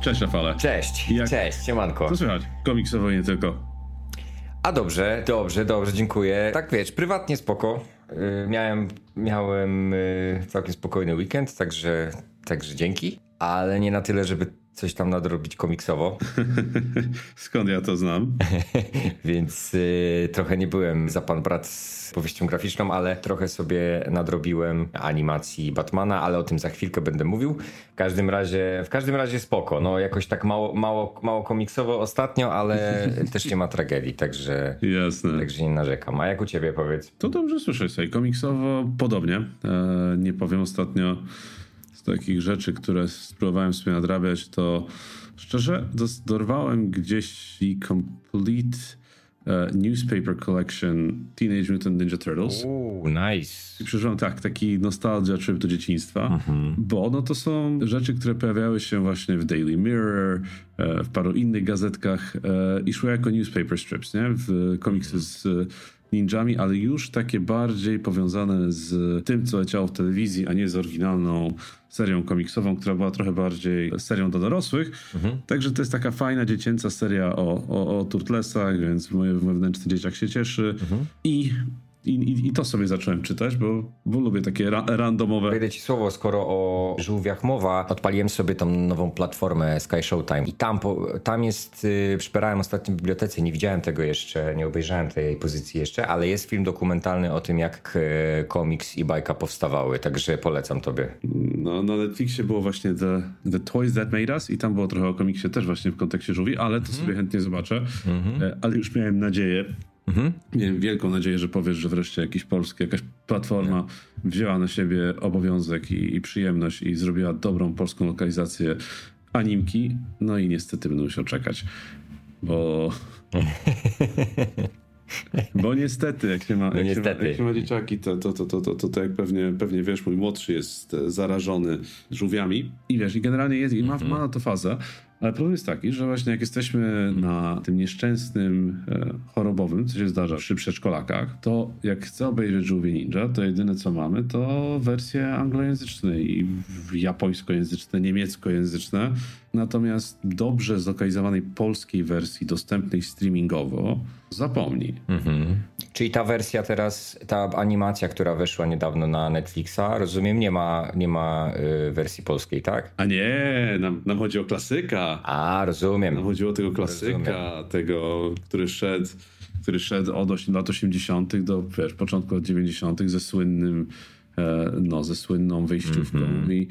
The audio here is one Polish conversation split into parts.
Cześć Rafale. Cześć, Jak... cześć, siemanko. Co słychać? Komiksowo nie tylko. A dobrze, dobrze, dobrze, dziękuję. Tak wiesz, prywatnie spoko. Y, miałem, miałem y, całkiem spokojny weekend, także, także dzięki. Ale nie na tyle, żeby coś tam nadrobić komiksowo. Skąd ja to znam? Więc y, trochę nie byłem za pan brat z powieścią graficzną, ale trochę sobie nadrobiłem animacji Batmana, ale o tym za chwilkę będę mówił. W każdym razie, w każdym razie spoko. No jakoś tak mało, mało, mało komiksowo ostatnio, ale też nie ma tragedii, także, Jasne. także nie narzekam. A jak u ciebie powiedz? To dobrze słyszę sobie. Komiksowo podobnie. E, nie powiem ostatnio takich rzeczy, które spróbowałem sobie nadrabiać, to szczerze dorwałem gdzieś i Complete uh, Newspaper Collection Teenage Mutant Ninja Turtles. Ooh, nice. I przeżyłem tak, taki nostalgia trip do dzieciństwa, mm-hmm. bo no to są rzeczy, które pojawiały się właśnie w Daily Mirror, e, w paru innych gazetkach e, i szły jako newspaper strips, nie? W komiksy z ninjami, ale już takie bardziej powiązane z tym, co leciało w telewizji, a nie z oryginalną serią komiksową, która była trochę bardziej serią do dorosłych. Mhm. Także to jest taka fajna dziecięca seria o, o, o Turtlesach, więc mój wewnętrzny dzieciak się cieszy. Mhm. I i, i, I, to sobie zacząłem czytać, bo, bo lubię takie ra randomowe. Wejdę ci słowo, skoro o żółwiach mowa, odpaliłem sobie tą nową platformę Sky Showtime i tam, po, tam jest, yy, szperałem ostatnio w bibliotece, nie widziałem tego jeszcze, nie obejrzałem tej pozycji jeszcze, ale jest film dokumentalny o tym, jak yy, komiks i bajka powstawały, także polecam tobie. No, na Netflixie było właśnie The, The Toys That Made Us i tam było trochę o komiksie też właśnie w kontekście żółwi, ale to -hmm. sobie chętnie zobaczę. Mm -hmm. Ale już miałem nadzieję, Mhm. Miałem wielką nadzieję, że powiesz, że wreszcie jakiś polski, jakaś platforma wzięła na siebie obowiązek i, i przyjemność i zrobiła dobrą polską lokalizację animki. No i niestety będę musiał czekać, bo... Bo niestety, jak się ma, no jak się ma, jak się ma dzieciaki, to, to, to, to, to, to, to jak pewnie, pewnie wiesz, mój młodszy jest zarażony żółwiami i wiesz, i generalnie jest, i ma, mhm. ma na to fazę, ale problem jest taki, że właśnie jak jesteśmy na tym nieszczęsnym, e, chorobowym, co się zdarza przy przedszkolakach, to jak chcę obejrzeć Żółwie Ninja, to jedyne co mamy to wersje anglojęzyczne i japońskojęzyczne, niemieckojęzyczne. Natomiast dobrze zlokalizowanej polskiej wersji dostępnej streamingowo zapomnij. Mhm. Czyli ta wersja teraz, ta animacja, która weszła niedawno na Netflixa, rozumiem, nie ma, nie ma y, wersji polskiej, tak? A nie, nam, nam chodzi o klasyka. A, rozumiem. Nam chodzi o tego klasyka, rozumiem. tego, który szedł, który szedł od lat 80. do wiesz, początku lat 90. ze słynnym, e, no, ze słynną wyjściówką mm -hmm. i,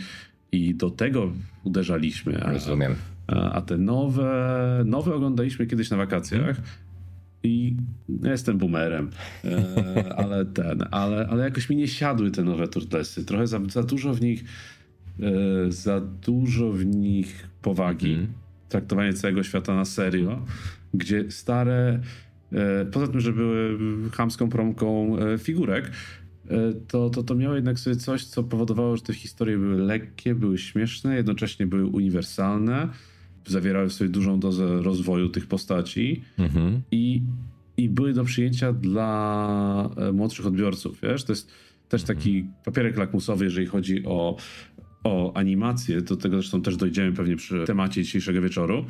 i do tego uderzaliśmy. A, rozumiem. A, a te nowe, nowe oglądaliśmy kiedyś na wakacjach. I ja jestem boomerem, e, ale ten, ale, ale jakoś mi nie siadły te nowe Turtlesy. Trochę za, za dużo w nich e, za dużo w nich powagi. Mm. Traktowanie całego świata na serio, gdzie stare, e, poza tym, że były chamską promką figurek, to, to, to miało jednak sobie coś, co powodowało, że te historie były lekkie, były śmieszne, jednocześnie były uniwersalne zawierały w sobie dużą dozę rozwoju tych postaci mhm. i, i były do przyjęcia dla e, młodszych odbiorców, wiesz? To jest też mhm. taki papierek lakmusowy, jeżeli chodzi o, o animację, do tego zresztą też dojdziemy pewnie przy temacie dzisiejszego wieczoru,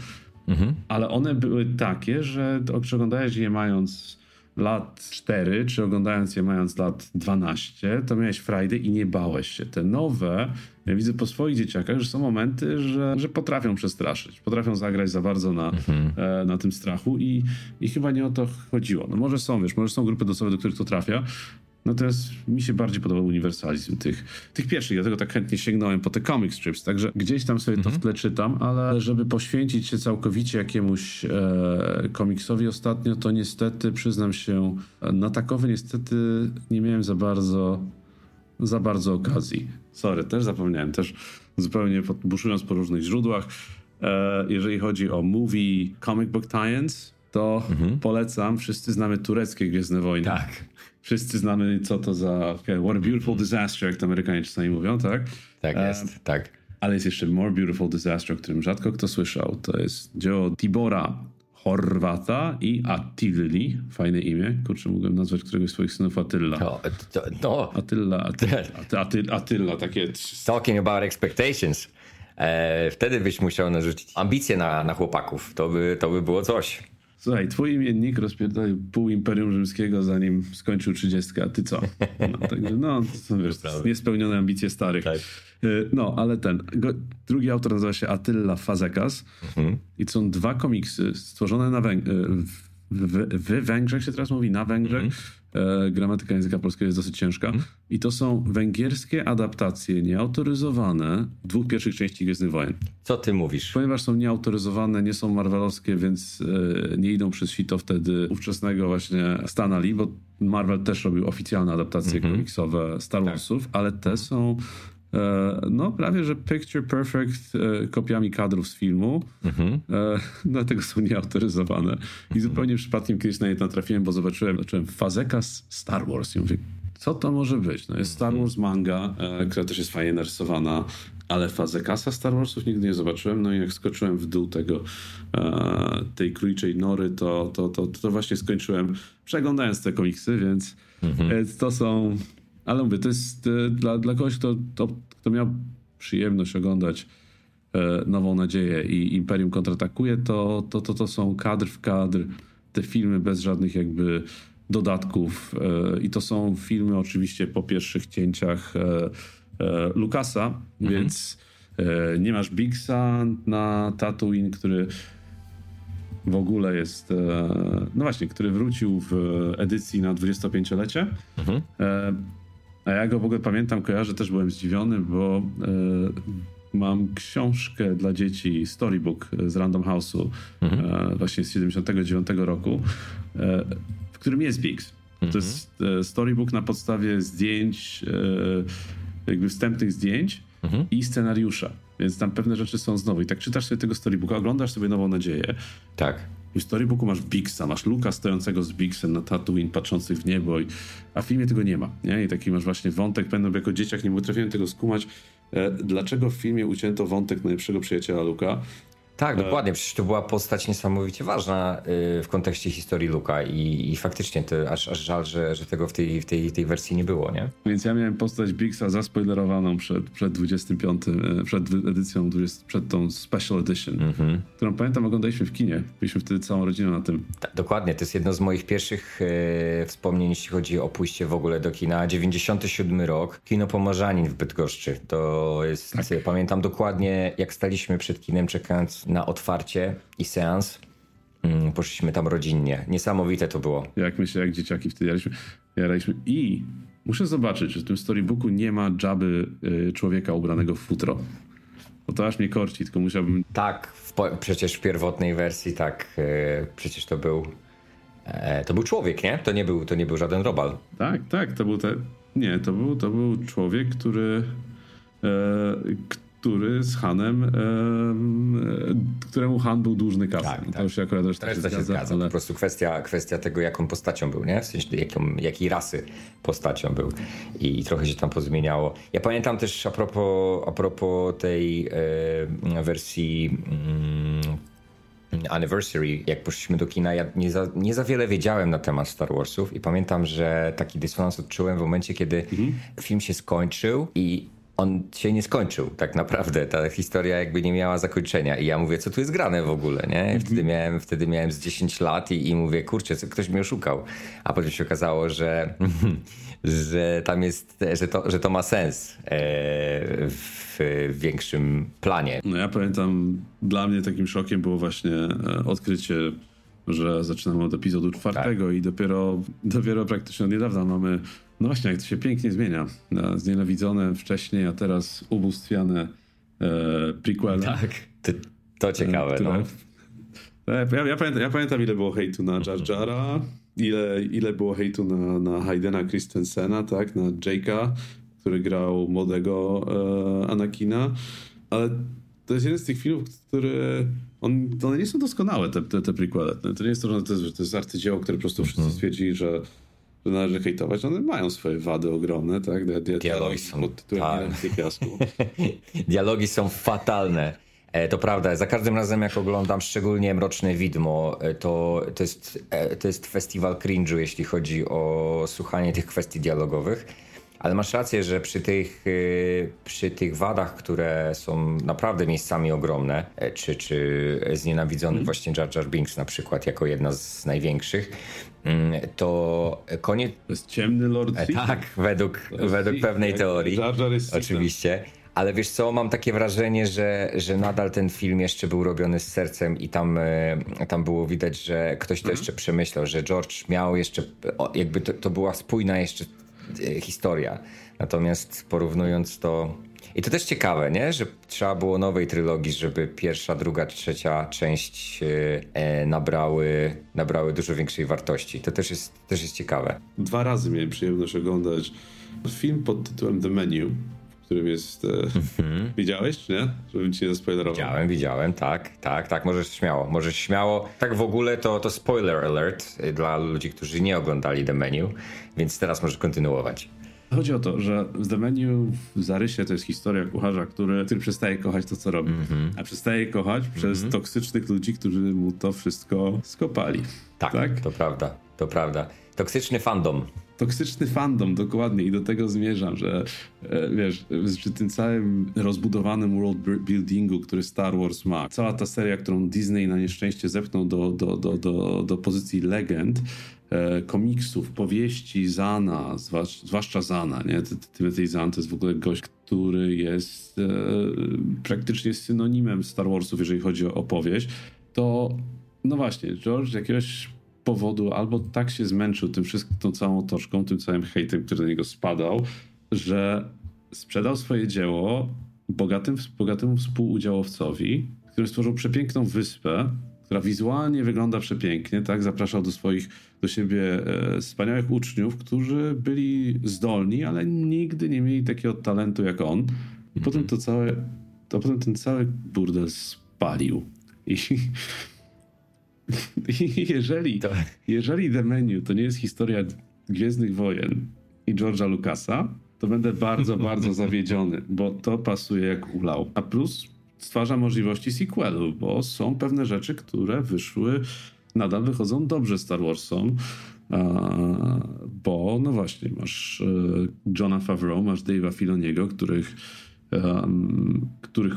mhm. ale one były takie, że oglądałeś je mając lat 4, czy oglądając je mając lat 12, to miałeś frajdę i nie bałeś się. Te nowe, ja widzę po swoich dzieciakach, że są momenty, że, że potrafią przestraszyć, potrafią zagrać za bardzo na, mhm. e, na tym strachu i, i chyba nie o to chodziło. No może są, wiesz, może są grupy docelowe, do których to trafia, Natomiast mi się bardziej podobał uniwersalizm tych, tych pierwszych, dlatego tak chętnie sięgnąłem po te comic strips, także gdzieś tam sobie to w tle czytam, ale żeby poświęcić się całkowicie jakiemuś e, komiksowi ostatnio, to niestety, przyznam się, na takowy niestety nie miałem za bardzo za bardzo okazji. Sorry, też zapomniałem, też zupełnie buszując po różnych źródłach. E, jeżeli chodzi o movie comic book tie-ins, to mhm. polecam. Wszyscy znamy tureckie Gwiezdne Wojny. Tak. Wszyscy znamy, co to za What a Beautiful Disaster, jak to Amerykanie czasami mówią, tak? Tak jest, um, tak. Ale jest jeszcze More Beautiful Disaster, o którym rzadko kto słyszał. To jest dzieło Tibora Horwata i Attilli. Fajne imię. Kurczę, mógłbym nazwać któregoś z swoich synów Attila. To, to, no. Attila, Attila, Attila, takie... Talking about expectations. E, wtedy byś musiał narzucić ambicje na, na chłopaków. To by, to by było coś. Słuchaj, twój imiennik rozpierdolił pół Imperium Rzymskiego, zanim skończył 30, a ty co? No, także, no wiesz, niespełnione ambicje starych. Tak. Y, no, ale ten, drugi autor nazywa się Attila Fazekas mhm. i to są dwa komiksy stworzone na Węg- y, w, w, Węgrzech się teraz mówi, na Węgrzech. Mhm. E, gramatyka języka polskiego jest dosyć ciężka. Mhm. I to są węgierskie adaptacje nieautoryzowane dwóch pierwszych części Gwiezdnych Wojen. Co ty mówisz? Ponieważ są nieautoryzowane, nie są marvelowskie, więc e, nie idą przez sito wtedy ówczesnego właśnie Stana Lee, bo Marvel też robił oficjalne adaptacje mhm. komiksowe Star tak. Warsów, tak. ale te są E, no prawie, że picture perfect e, kopiami kadrów z filmu, mhm. E, dlatego są nieautoryzowane. I mhm. zupełnie przypadkiem kiedyś na nie natrafiłem, bo zobaczyłem, zobaczyłem fazeka z Star Wars i mówię, co to może być? No jest Star mhm. Wars manga, która też jest fajnie narysowana, ale fazekasa Star Warsów nigdy nie zobaczyłem. No i jak skoczyłem w dół tego, tej króliczej nory, to, to, to, to właśnie skończyłem przeglądając te komiksy, więc mhm. to są ale mówię, to jest e, dla, dla kogoś, kto, to, kto miał przyjemność oglądać e, Nową Nadzieję i Imperium kontratakuje, to, to, to, to są kadr w kadr te filmy bez żadnych jakby dodatków. E, I to są filmy oczywiście po pierwszych cięciach Lukasa, mhm. więc nie masz Bigsa na Tatooine, który w ogóle jest, no właśnie, który wrócił w edycji na 25-lecie. Mhm. A ja go w ogóle pamiętam, kojarzę, też byłem zdziwiony, bo e, mam książkę dla dzieci, storybook z Random House'u, mhm. e, właśnie z 79 roku, e, w którym jest Biggs. Mhm. To jest storybook na podstawie zdjęć, jakby wstępnych zdjęć mhm. i scenariusza. Więc tam pewne rzeczy są znowu. I tak czytasz sobie tego storybooka, oglądasz sobie Nową Nadzieję. Tak. W storybooku masz Bixa, masz Luka stojącego z Bixem na Tatooine, patrzących w niebo, i, a w filmie tego nie ma. Nie? I taki masz właśnie wątek, będą jako dzieciak nie potrafiłem tego skumać, e, dlaczego w filmie ucięto wątek najlepszego przyjaciela Luka, tak, e, dokładnie. Przecież to była postać niesamowicie ważna y, w kontekście historii Luka i, i faktycznie to aż, aż żal, że, że tego w tej, w tej, tej wersji nie było, nie? Więc ja miałem postać Bixa zaspoilerowaną przed, przed 25, e, przed edycją, 20, przed tą Special Edition, mm-hmm. którą pamiętam oglądaliśmy w kinie. Byliśmy wtedy całą rodziną na tym. Tak, dokładnie. To jest jedno z moich pierwszych e, wspomnień, jeśli chodzi o pójście w ogóle do kina. 97 rok. Kino Pomorzanin w Bydgoszczy. To jest, tak. pamiętam dokładnie, jak staliśmy przed kinem czekając na otwarcie i seans. Mm, poszliśmy tam rodzinnie. Niesamowite to było. Jak myślę, jak dzieciaki wtedy jaraliśmy. jaraliśmy. I muszę zobaczyć, że w tym storybooku nie ma dżaby y, człowieka ubranego w futro. Bo to aż mnie korci, tylko musiałbym... Tak, w, przecież w pierwotnej wersji tak, y, przecież to był... E, to był człowiek, nie? To nie był, to nie był żaden robal. Tak, tak, to był te... Nie, to był, to był człowiek, który... E, który z Hanem, e, któremu Han był dłużny kasę. Tak, to tak. już akurat też, też się zgadza. zgadza. Ale... Po prostu kwestia, kwestia tego, jaką postacią był, nie? W sensie, jaką, jakiej rasy postacią był. I trochę się tam pozmieniało. Ja pamiętam też a propos, a propos tej e, wersji mm, Anniversary, jak poszliśmy do kina, ja nie za, nie za wiele wiedziałem na temat Star Warsów i pamiętam, że taki dysonans odczułem w momencie, kiedy mhm. film się skończył i on się nie skończył tak naprawdę. Ta historia jakby nie miała zakończenia. I ja mówię, co tu jest grane w ogóle, nie? Mhm. Wtedy miałem, wtedy miałem z 10 lat i, i mówię, kurczę, co, ktoś mnie oszukał. A potem się okazało, że, że tam jest, że to, że to ma sens e, w większym planie. No ja pamiętam, dla mnie takim szokiem było właśnie e, odkrycie że zaczynamy od epizodu czwartego tak. i dopiero, dopiero praktycznie od niedawna mamy no właśnie, jak to się pięknie zmienia. Znienawidzone wcześniej, a teraz ubóstwiane e, prequele. Tak, to, to ciekawe. Które, no. E, ja, ja, pamiętam, ja pamiętam, ile było hejtu na Jar Jara, ile, ile było hejtu na, na Haydena Christensena, tak, na Jake'a, który grał młodego e, Anakina, ale to jest jeden z tych filmów, które on, one nie są doskonałe, te, te, te prequele. To nie jest to, że to jest, to jest arcydzieło, które po prostu wszyscy mhm. stwierdzili, że że należy hejtować. One mają swoje wady ogromne, tak? Dialogi są pod tytułem Dialogi są fatalne. E, to prawda, za każdym razem jak oglądam szczególnie Mroczne Widmo, e, to, to, jest, e, to jest festiwal cringe'u, jeśli chodzi o słuchanie tych kwestii dialogowych. Ale masz rację, że przy tych, przy tych wadach, które są naprawdę miejscami ogromne, czy, czy znienawidzony mm. właśnie Jar Jar Binks na przykład jako jedna z największych, to koniec... To jest ciemny Lord e, Tak, według, według pewnej teorii. Jar jest oczywiście. Ale wiesz co, mam takie wrażenie, że, że nadal ten film jeszcze był robiony z sercem i tam, e, tam było widać, że ktoś to mhm. jeszcze przemyślał, że George miał jeszcze, jakby to, to była spójna jeszcze e, historia. Natomiast porównując to i to też ciekawe, nie? że trzeba było nowej trylogii, żeby pierwsza, druga, trzecia część e, nabrały, nabrały dużo większej wartości. To też jest, też jest ciekawe. Dwa razy miałem przyjemność oglądać film pod tytułem The Menu którym jest... Mm-hmm. Widziałeś, czy nie? Żebym ci nie zaspoilerował. Widziałem, widziałem, tak, tak, tak, możesz śmiało, możesz śmiało. Tak w ogóle to, to spoiler alert y, dla ludzi, którzy nie oglądali The Menu, więc teraz możesz kontynuować. Chodzi o to, że w The Menu w zarysie to jest historia kucharza, który, który przestaje kochać to, co robi. Mm-hmm. A przestaje kochać mm-hmm. przez mhm. toksycznych ludzi, którzy mu to wszystko skopali. Tak, tak, to prawda, to prawda. Toksyczny fandom toksyczny fandom, dokładnie, i do tego zmierzam, że e, wiesz, przy tym całym rozbudowanym world buildingu, który Star Wars ma, cała ta seria, którą Disney na nieszczęście zepchnął do, do, do, do, do pozycji legend, e, komiksów, powieści Zana, zwłaszcza Zana, nie? Timothy Zahn to jest w ogóle gość, który jest e, praktycznie synonimem Star Warsów, jeżeli chodzi o opowieść, to no właśnie, George jakiegoś powodu albo tak się zmęczył tym wszystkim, tą całą otoczką, tym całym hejtem, który na niego spadał, że sprzedał swoje dzieło bogatym, bogatemu współudziałowcowi, który stworzył przepiękną wyspę, która wizualnie wygląda przepięknie, tak? Zapraszał do swoich, do siebie e, wspaniałych uczniów, którzy byli zdolni, ale nigdy nie mieli takiego talentu jak on. I potem to całe, to potem ten cały burdel spalił. I jeżeli, to... jeżeli The Menu to nie jest historia Gwiezdnych Wojen i George'a Lucasa, to będę bardzo, bardzo zawiedziony, bo to pasuje jak ulał. A plus stwarza możliwości sequelu, bo są pewne rzeczy, które wyszły, nadal wychodzą dobrze Star Warsom. Bo no właśnie, masz e, Johna Favreau, masz Dave'a Filoniego, których, których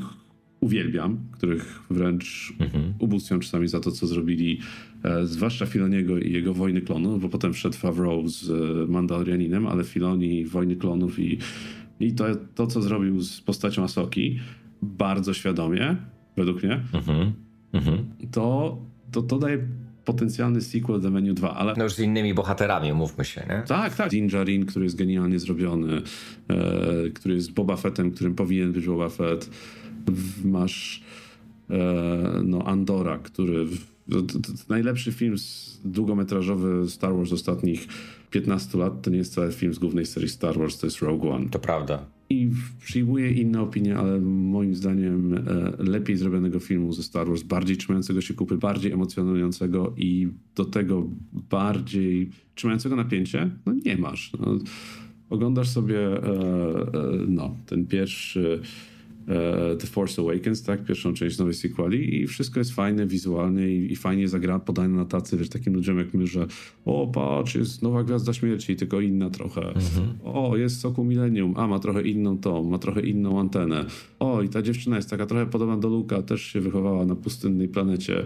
uwielbiam, których wręcz mhm. ubóstwiam czasami za to, co zrobili, e, zwłaszcza Filoniego i jego Wojny Klonów, bo potem wszedł Favreau z e, Mandalorianinem, ale Filoni, Wojny Klonów i, i to, to, co zrobił z postacią Asoki, bardzo świadomie, według mnie, mhm. Mhm. To, to, to daje potencjalny sequel do Menu 2, ale... No już z innymi bohaterami, mówmy się, nie? Tak, tak. Din Djarin, który jest genialnie zrobiony, e, który jest Boba Fettem, którym powinien być Boba Fett masz e, no Andora, który to, to, to najlepszy film długometrażowy Star Wars ostatnich 15 lat to nie jest cały film z głównej serii Star Wars, to jest Rogue One. To prawda. I przyjmuję inne opinie, ale moim zdaniem e, lepiej zrobionego filmu ze Star Wars, bardziej trzymającego się kupy, bardziej emocjonującego i do tego bardziej trzymającego napięcie, no nie masz. No, oglądasz sobie e, no, ten pierwszy The Force Awakens, tak, pierwszą część nowej sequeli i wszystko jest fajne wizualnie i, i fajnie zagra, podane na tacy, wiesz, takim ludziom jak my, że o, patrz, jest nowa Gwiazda Śmierci, tylko inna trochę. Mhm. O, jest Soku Millennium, a ma trochę inną tą, ma trochę inną antenę. O, i ta dziewczyna jest taka trochę podobna do Luka, też się wychowała na pustynnej planecie.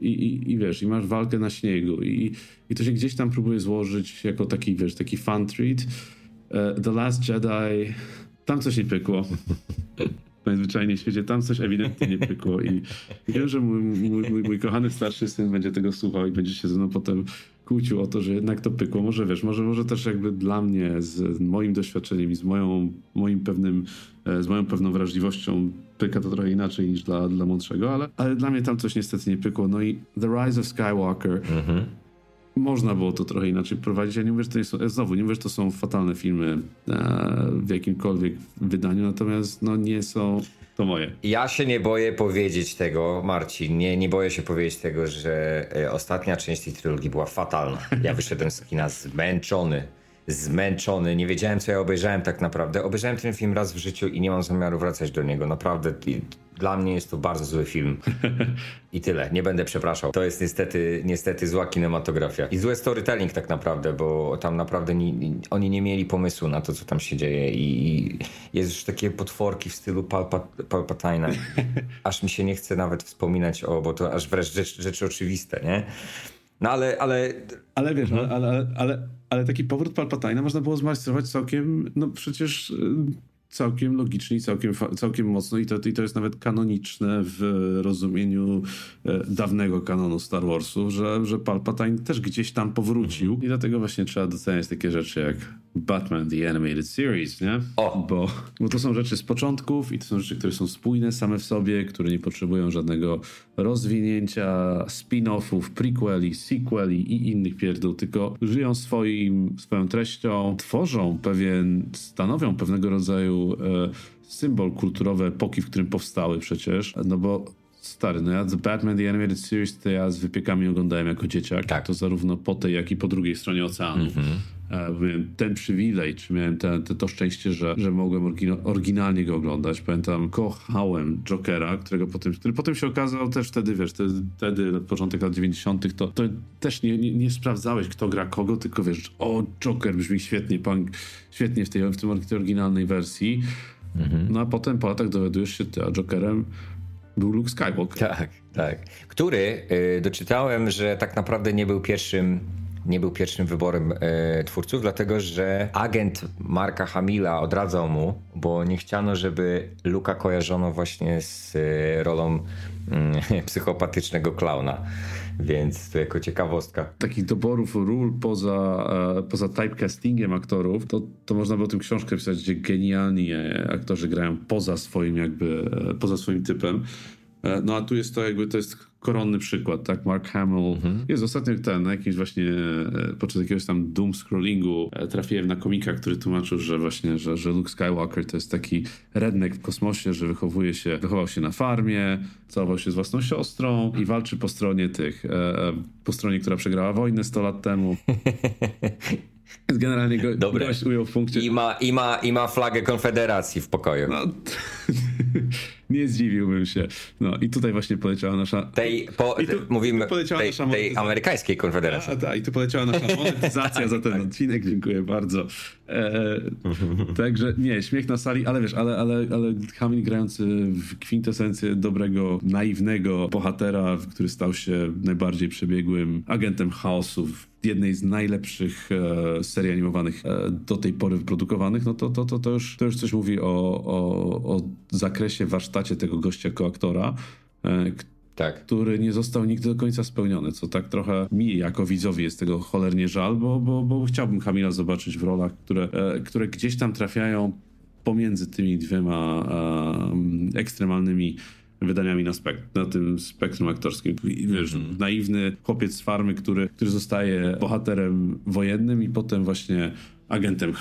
I, i, I wiesz, i masz walkę na śniegu i, i to się gdzieś tam próbuje złożyć jako taki, wiesz, taki fun treat. E, The Last Jedi, tam coś nie pykło. najzwyczajniej w świecie, tam coś ewidentnie nie pykło i wiem, że mój, mój, mój, mój, kochany starszy syn będzie tego słuchał i będzie się ze mną potem kłócił o to, że jednak to pykło. Może wiesz, może, może też jakby dla mnie z moim doświadczeniem i z moją, moim pewnym, e, z moją pewną wrażliwością pyka to trochę inaczej niż dla, dla młodszego, ale, ale dla mnie tam coś niestety nie pykło. No i The Rise of Skywalker mhm można było to trochę inaczej prowadzić. Ja nie mówię, że to są, znowu, nie mówię, że to są fatalne filmy e, w jakimkolwiek wydaniu, natomiast no nie są to moje. Ja się nie boję powiedzieć tego, Marcin, nie, nie boję się powiedzieć tego, że e, ostatnia część tej trylogii była fatalna. Ja wyszedłem z kina zmęczony, zmęczony, nie wiedziałem co ja obejrzałem tak naprawdę. Obejrzałem ten film raz w życiu i nie mam zamiaru wracać do niego, naprawdę dla mnie jest to bardzo zły film. I tyle, nie będę przepraszał. To jest niestety, niestety zła kinematografia. I zły storytelling tak naprawdę, bo tam naprawdę ni, oni nie mieli pomysłu na to, co tam się dzieje. I, i jest już takie potworki w stylu Palpa, Palpatina. Aż mi się nie chce nawet wspominać o, bo to aż wreszcie rzeczy, rzeczy oczywiste, nie? No ale, ale... Ale wiesz, no. ale, ale, ale, ale taki powrót Palpatina można było zmajstrować całkiem, no przecież y, całkiem logicznie i całkiem, całkiem mocno i to, i to jest nawet kanoniczne w rozumieniu e, dawnego kanonu Star Warsu, że, że Palpatine też gdzieś tam powrócił i dlatego właśnie trzeba doceniać takie rzeczy jak Batman The Animated Series, nie? O. Bo, bo to są rzeczy z początków i to są rzeczy, które są spójne same w sobie, które nie potrzebują żadnego rozwinięcia, spin-offów, prequeli, sequeli i innych pierdół, tylko żyją swoim, swoją treścią, tworzą pewien, stanowią pewnego rodzaju e, symbol kulturowy epoki, w którym powstały przecież, no bo stary, no ja The Batman The Animated Series to ja z wypiekami oglądałem jako dzieciak, tak. to zarówno po tej, jak i po drugiej stronie oceanu. Mm -hmm. Miałem ten przywilej, czy miałem te, te, to szczęście, że, że mogłem oryginalnie go oglądać. Pamiętam, kochałem Jokera, którego potem, który potem się okazał też wtedy, wiesz, wtedy, początek lat 90., to, to też nie, nie, nie, sprawdzałeś, kto gra kogo, tylko wiesz, o, Joker brzmi świetnie, pan, świetnie w tej, w tym, oryginalnej wersji. Mhm. No a potem po latach dowiadujesz się, ty, a Jokerem był Luke Skywalker. Tak, tak. Który y, doczytałem, że tak naprawdę nie był pierwszym nie był pierwszym wyborem e, twórców, dlatego że agent Marka Hamila odradzał mu, bo nie chciano, żeby Luka kojarzono właśnie z e, rolą mm, psychopatycznego klauna. Więc to jako ciekawostka. Takich doborów ról poza, e, poza typecastingiem aktorów, to, to można by o tym książkę pisać, gdzie genialni e, aktorzy grają poza swoim jakby, e, poza swoim typem. No a tu jest to jakby, to jest koronny przykład, tak? Mark Hamill. Mhm. Jest ostatnio ten, na jakimś właśnie, e, podczas jakiegoś tam doom scrollingu e, trafiłem na komika, który tłumaczył, że właśnie, że, że Luke Skywalker to jest taki redneck w kosmosie, że wychowuje się, wychował się na farmie, całował się z własną siostrą i walczy po stronie tych, e, po stronie, która przegrała wojnę 100 lat temu. Generalnie go, Dobre. gość ujął w punkcie. I ma, i, ma, I ma flagę Konfederacji w pokoju. No, nie zdziwiłbym się. No i tutaj właśnie poleciała nasza... Tej, po, tu, mówimy tej, nasza tej amerykańskiej Konfederacji. A, tak, i tu poleciała nasza monetyzacja za ten tak. odcinek. Dziękuję bardzo. E, także nie, śmiech na sali, ale wiesz, ale, ale, ale Hamil grający w kwintesencję dobrego, naiwnego bohatera, który stał się najbardziej przebiegłym agentem chaosu w jednej z najlepszych e, serii animowanych e, do tej pory wyprodukowanych, no to, to, to, to, już, to już coś mówi o, o, o zakresie, warsztacie tego gościa jako aktora, e, tak. który nie został nigdy do końca spełniony, co tak trochę mi jako widzowi jest tego cholernie żal, bo, bo, bo chciałbym Kamila zobaczyć w rolach, które, e, które gdzieś tam trafiają pomiędzy tymi dwiema e, ekstremalnymi wydaniami na, spek- na tym spektrum aktorskim. Wiesz, mm. naiwny chłopiec z farmy, który, który zostaje bohaterem wojennym i potem właśnie agentem,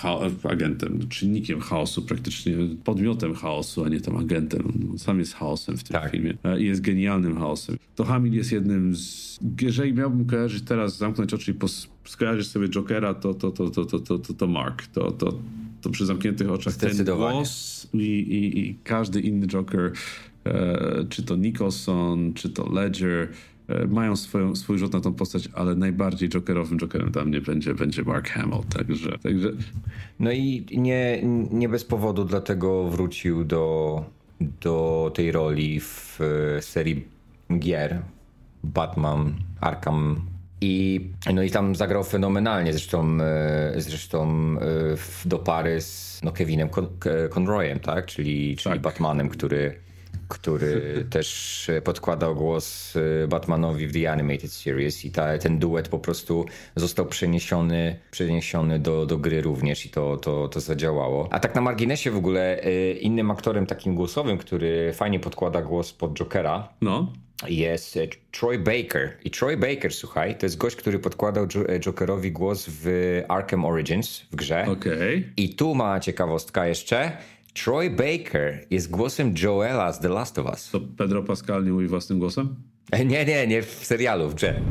agentem, czynnikiem chaosu, praktycznie podmiotem chaosu, a nie tam agentem. Sam jest chaosem w tym tak. filmie e, i jest genialnym chaosem. To Hamil jest jednym z... Jeżeli miałbym kojarzyć teraz, zamknąć oczy i pos... skojarzyć sobie Jokera, to, to, to, to, to, to, to, to Mark. To, to, to przy zamkniętych oczach ten głos i, i, i każdy inny Joker czy to Nicholson, czy to Ledger, e, mają swoją, swój rzut na tą postać, ale najbardziej jokerowym jokerem dla mnie będzie, będzie Mark Hamill, także, także... No i nie, nie bez powodu dlatego wrócił do, do tej roli w e, serii gier Batman Arkham i, no i tam zagrał fenomenalnie, zresztą, zresztą do pary z no, Kevinem Conroyem, tak? czyli, czyli tak. Batmanem, który który też podkładał głos y, Batmanowi w The Animated Series i ta, ten duet po prostu został przeniesiony, przeniesiony do, do gry również i to, to, to zadziałało. A tak na marginesie w ogóle y, innym aktorem takim głosowym, który fajnie podkłada głos pod Jokera, no jest Troy Baker. I Troy Baker, słuchaj, to jest gość, który podkładał Jokerowi głos w Arkham Origins w grze. Okay. I tu ma ciekawostka jeszcze. Troy Baker jest głosem Joela z The Last of Us. To Pedro Pascal nie mówi własnym głosem? Nie, nie, nie w serialu, w grze.